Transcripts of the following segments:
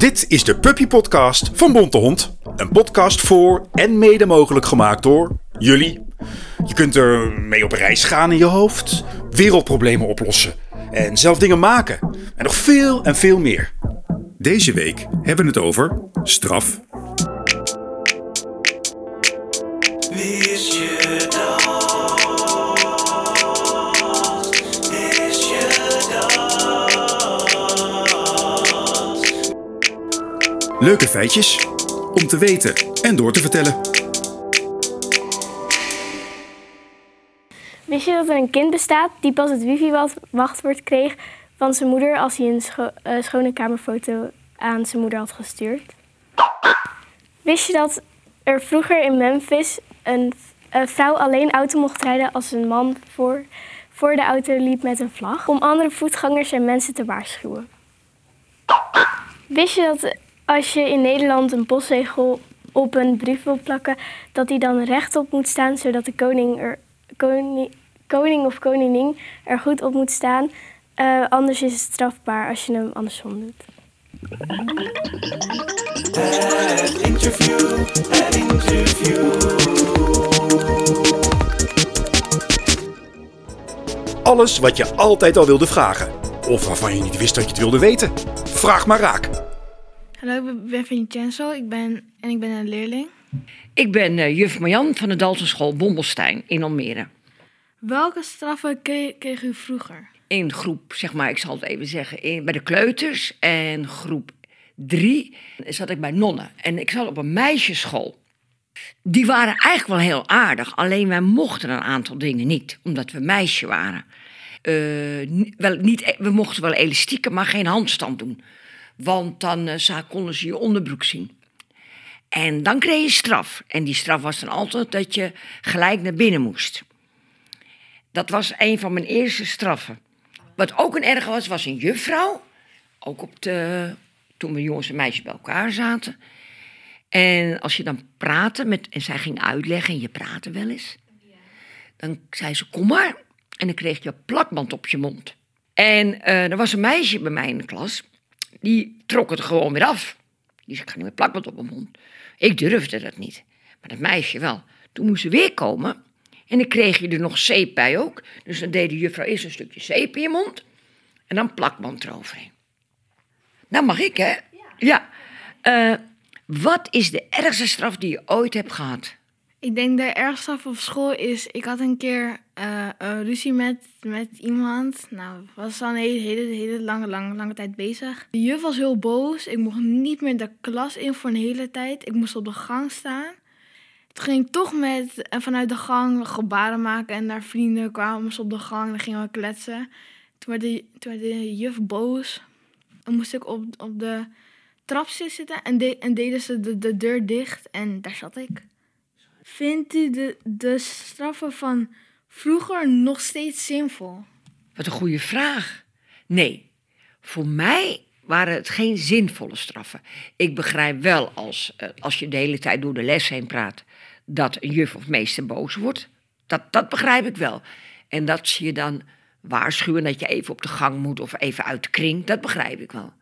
Dit is de Puppy Podcast van Bonte Hond. Een podcast voor en mede mogelijk gemaakt door jullie. Je kunt er mee op reis gaan in je hoofd, wereldproblemen oplossen en zelf dingen maken. En nog veel en veel meer. Deze week hebben we het over straf. Leuke feitjes om te weten en door te vertellen. Wist je dat er een kind bestaat die pas het wifi-wachtwoord kreeg van zijn moeder als hij een eh, schone kamerfoto aan zijn moeder had gestuurd? Wist je dat er vroeger in Memphis een, een vrouw alleen auto mocht rijden als een man voor, voor de auto liep met een vlag? Om andere voetgangers en mensen te waarschuwen. Wist je dat als je in Nederland een postzegel op een brief wil plakken, dat die dan rechtop moet staan, zodat de koning, er, koning, of koningin er goed op moet staan? Eh, anders is het strafbaar als je hem andersom doet. Alles wat je altijd al wilde vragen. Of waarvan je niet wist dat je het wilde weten. Vraag maar raak. Hallo, ik ben Vincenzo ik ben, en ik ben een leerling. Ik ben eh, juf Marjan van de Daltonschool Bombelstein in Almere. Welke straffen kreeg, kreeg u vroeger? In groep, zeg maar, ik zal het even zeggen, in, bij de kleuters en groep drie zat ik bij nonnen. En ik zat op een meisjesschool. Die waren eigenlijk wel heel aardig, alleen wij mochten een aantal dingen niet, omdat we meisje waren. Eh, wel, niet, we mochten wel elastieken, maar geen handstand doen. Want dan za- konden ze je onderbroek zien. En dan kreeg je straf. En die straf was dan altijd dat je gelijk naar binnen moest. Dat was een van mijn eerste straffen. Wat ook een erge was, was een juffrouw. Ook op de, toen we jongens en meisjes bij elkaar zaten. En als je dan praatte met, en zij ging uitleggen, en je praatte wel eens. Dan zei ze, kom maar. En dan kreeg je een plakband op je mond. En eh, er was een meisje bij mij in de klas. Die trok het gewoon weer af. Die zei, ik ga niet met plakband op mijn mond. Ik durfde dat niet. Maar dat meisje wel. Toen moest ze weer komen. En dan kreeg je er nog zeep bij ook. Dus dan deed de juffrouw eerst een stukje zeep in je mond. En dan plakband eroverheen. Nou mag ik, hè? Ja. Eh, wat is de ergste straf die je ooit hebt gehad? Ik denk de ergste op school is... Ik had een keer eh, een ruzie met, met iemand. Nou, was dan een hele, hele, hele lange, lange, lange tijd bezig. De juf was heel boos. Ik mocht niet meer de klas in voor een hele tijd. Ik moest op de gang staan. Toen ging ik toch met, en vanuit de gang gebaren maken. En naar vrienden kwamen ze op de gang. Dan gingen we kletsen. Toen werd de, toen werd de juf boos. Dan moest ik op, op de trap zitten. En, de, en deden ze de, de deur dicht. En daar zat ik. Vindt u de, de straffen van vroeger nog steeds zinvol? Wat een goede vraag. Nee, voor mij waren het geen zinvolle straffen. Ik begrijp wel als, eh, als je de hele tijd door de les heen praat... dat een juf of meester boos wordt. Dat, dat begrijp ik wel. En dat ze je dan waarschuwen dat je even op de gang moet... of even uit de kring, dat begrijp ik wel.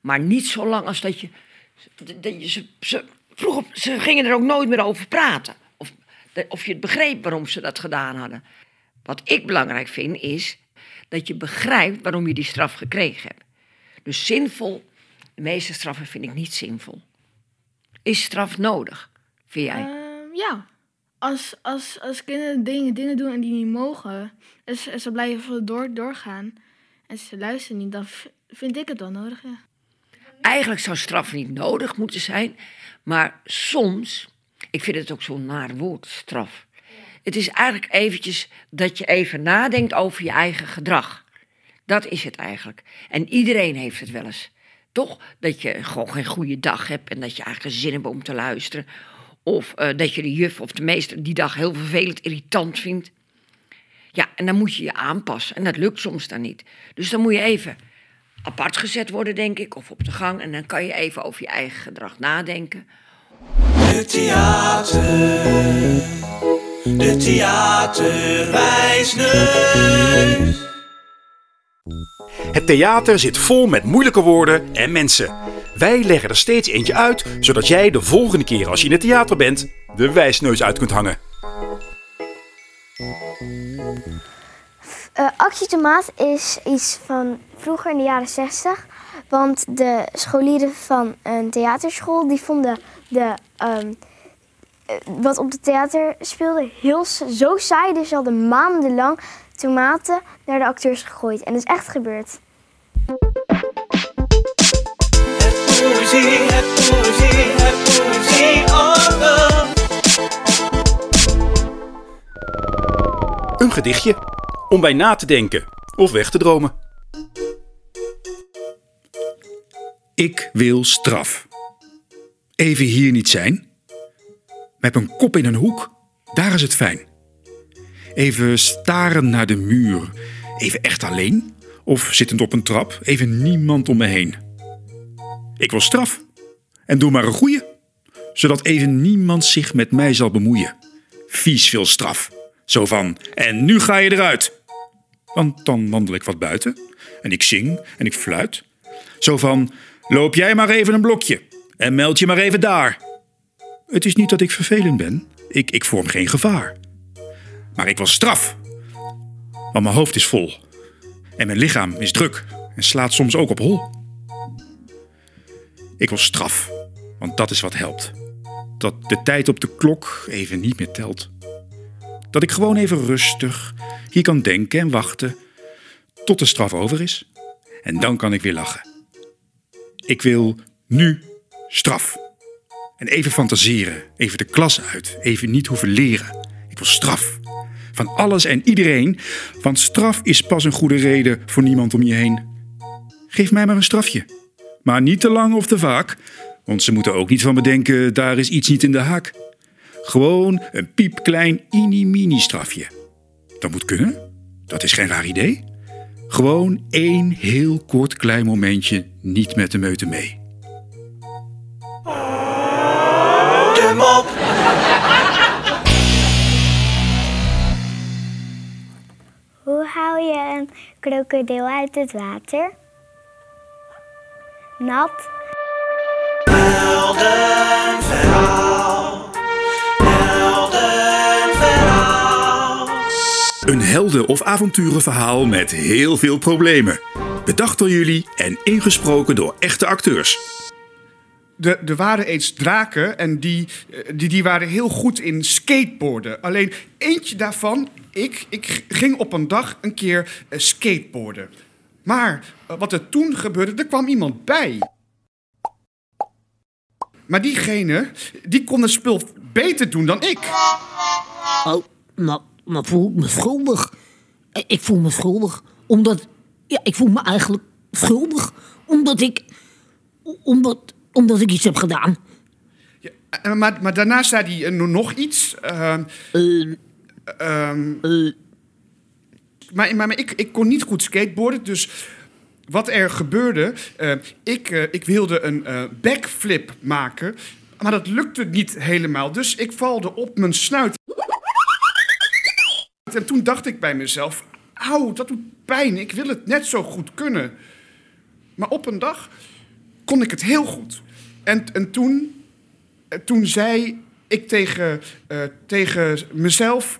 Maar niet zo lang als dat je... Dat je ze, ze, vroeger, ze gingen er ook nooit meer over praten. Of, je het begreep waarom ze dat gedaan hadden. Wat ik belangrijk vind is dat je begrijpt waarom je die straf gekregen hebt. Dus zinvol, de meeste straffen vind ik niet zinvol. Is straf nodig, vind jij? Ehm, ja. Als, als, als kinderen dingen, dingen doen en die niet mogen... en ze, en ze blijven door, doorgaan... en ze luisteren niet... dan vind ik het wel nodig, ja. Eigenlijk zou straf niet nodig moeten zijn, maar soms, ik vind het ook zo'n naar woord, straf. Het is eigenlijk eventjes dat je even nadenkt over je eigen gedrag. Dat is het eigenlijk. En iedereen heeft het wel eens. Toch? Dat je gewoon geen goede dag hebt en dat je eigenlijk zin hebt om te luisteren. Of eh, dat je de juf of de meester die dag heel vervelend, irritant vindt. Ja, en dan moet je je aanpassen. En dat lukt soms dan niet. Dus dan moet je even apart gezet worden, denk ik, of op de gang. En dan kan je even over je eigen gedrag nadenken. Het theater. Theaterwijsneus. Het theater zit vol met moeilijke woorden en mensen. Wij leggen er steeds eentje uit, zodat jij de volgende keer als je in het theater bent, de wijsneus uit kunt hangen. Eh Actie Tomaat is iets van vroeger in de jaren 60. Want de scholieren van een theaterschool die vonden de, ehm, eh, wat op het theater speelde heel zo saai. Dus ze hadden maandenlang tomaten naar de acteurs gegooid. En dat is echt gebeurd. Het poëzie, het poëzie, het poëzie album. Een gedichtje om bij na te denken of weg te dromen. Ik wil straf. Even hier niet zijn. Met mijn kop in een hoek, daar is het fijn. Even staren naar de muur. Even echt alleen. Of zittend op een trap, even niemand om me heen. Ik wil straf. En doe maar een goeie. Zodat even niemand zich met mij zal bemoeien. Vies veel straf. Zo van, en nu ga je eruit. Want dan wandel ik wat buiten. En ik zing en ik fluit. Zo van, loop jij maar even een blokje. En meld je maar even daar. Het is niet dat ik vervelend ben. Ik, ik vorm geen gevaar. Maar ik wil straf. Want mijn hoofd is vol. En mijn lichaam is druk. En slaat soms ook op hol. Ik wil straf. Want dat is wat helpt. Dat de tijd op de klok even niet meer telt. Dat ik gewoon even rustig hier kan denken en wachten tot de straf over is. En dan kan ik weer lachen. Ik wil nu straf. En even fantaseren, even de klas uit, even niet hoeven leren. Ik wil straf. Van alles en iedereen, want straf is pas een goede reden voor niemand om je heen. Geef mij maar een strafje. Maar niet te lang of te vaak, want ze moeten ook niet van me denken, daar is iets niet in de haak. Gewoon een piepklein mini strafje. Dat moet kunnen. Dat is geen raar idee. Gewoon één heel kort klein momentje niet met de meute mee. De mop. Hoe hou je een krokodil uit het water? Nat. Heldenverhaal. Helden- of avonturenverhaal met heel veel problemen. Bedacht door jullie en ingesproken door echte acteurs. De, er waren eens draken en die, eh, die, die waren heel goed in skateboarden. Alleen eentje daarvan, ik, ik ging op een dag een keer eh, skateboarden. Maar eh, wat er toen gebeurde, er kwam iemand bij. Maar diegene, die kon het spul beter doen dan ik. Oh, nou, nou voel ik me schuldig. Ik voel me schuldig omdat... Ja, ik voel me eigenlijk schuldig omdat ik... Omdat, omdat ik iets heb gedaan. Ja, maar, maar daarna zei hij eh, nog iets. ehm, eh, maar maar, maar ik, ik kon niet goed skateboarden, dus wat er gebeurde... ik, ik wilde een backflip maken, maar dat lukte niet helemaal. Dus ik valde op mijn snuit. En toen dacht ik bij mezelf... Auw, dat doet pijn. Ik wil het net zo goed kunnen. Maar op een dag kon ik het heel goed. En, en toen, eh, toen zei ik tegen, eh, tegen mezelf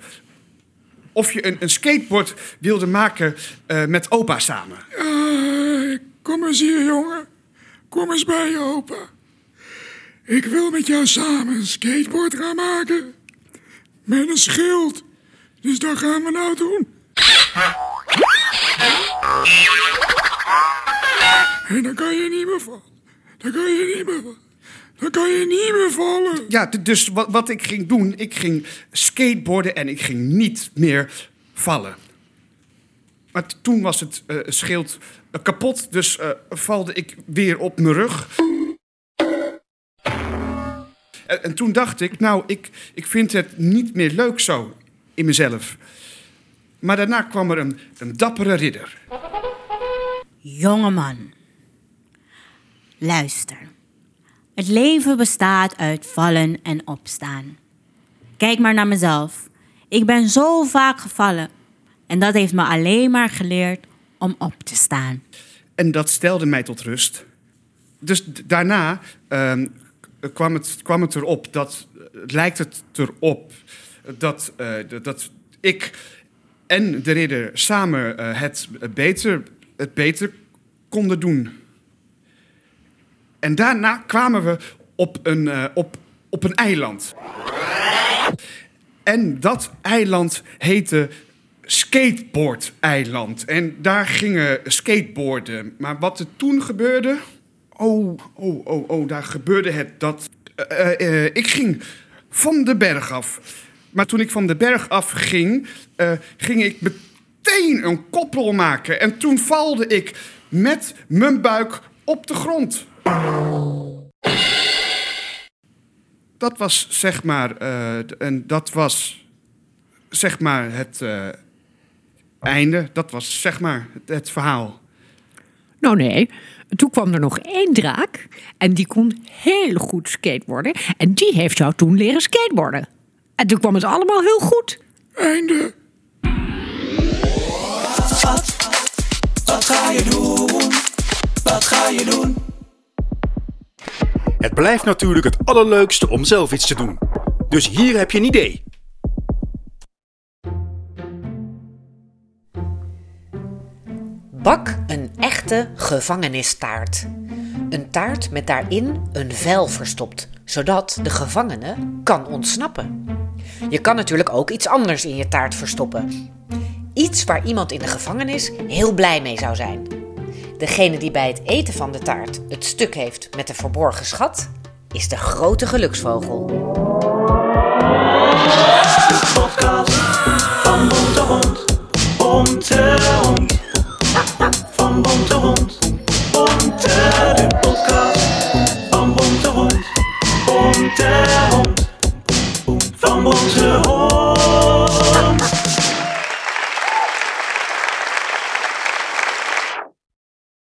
of je een, een skateboard wilde maken eh, met opa samen. Kom eens hier, jongen. Kom eens bij je opa. Ik wil met jou samen een skateboard gaan maken. Met een schild. Dus dat gaan we nou doen. En dan kan je niet meer vallen. Dan kan je niet meer vallen. Dan kan je niet meer vallen. Ja, dus wat, wat ik ging doen, ik ging skateboarden en ik ging niet meer vallen. Maar toen was het eh, schild eh, kapot, dus eh, valde ik weer op mijn rug. En, en toen dacht ik, nou, ik, ik vind het niet meer leuk zo in mezelf. Maar daarna kwam er een, een dappere ridder. Jongeman, luister. Het leven bestaat uit vallen en opstaan. Kijk maar naar mezelf. Ik ben zo vaak gevallen. En dat heeft me alleen maar geleerd om op te staan. En dat stelde mij tot rust. Dus daarna ehm, kwam, het, kwam het erop dat, lijkt het erop dat, eh, dat- dat ik en de ridder samen eh, het, beter, het beter konden doen. En daarna kwamen we op een, eh, op, op een eiland. En dat eiland heette Skateboard-eiland. En daar gingen skateboarden. Maar wat er toen gebeurde. Oh, oh, oh, oh, daar gebeurde het dat. ik ging van de berg af. Maar toen ik van de berg af ging, eh, ging ik meteen een koprol maken. En toen valde ik met mijn buik op de grond. Dat was zeg maar. d- en dat was zeg maar het eh, einde. Dat was zeg maar het, het verhaal. Nou nee, toen kwam er nog één draak en die kon heel goed skateboarden. En die heeft jou toen leren skateboarden. En toen kwam het allemaal heel goed. Einde. Wat ga je doen? Wat ga je doen? Het blijft natuurlijk het allerleukste om zelf iets te doen. Dus hier heb je een idee. Bak een echte gevangenistaart. Een taart met daarin een vel verstopt, zodat de gevangene kan ontsnappen. Je kan natuurlijk ook iets anders in je taart verstoppen. Iets waar iemand in de gevangenis heel blij mee zou zijn. Degene die bij het eten van de taart het stuk heeft met de verborgen schat, is de grote geluksvogel.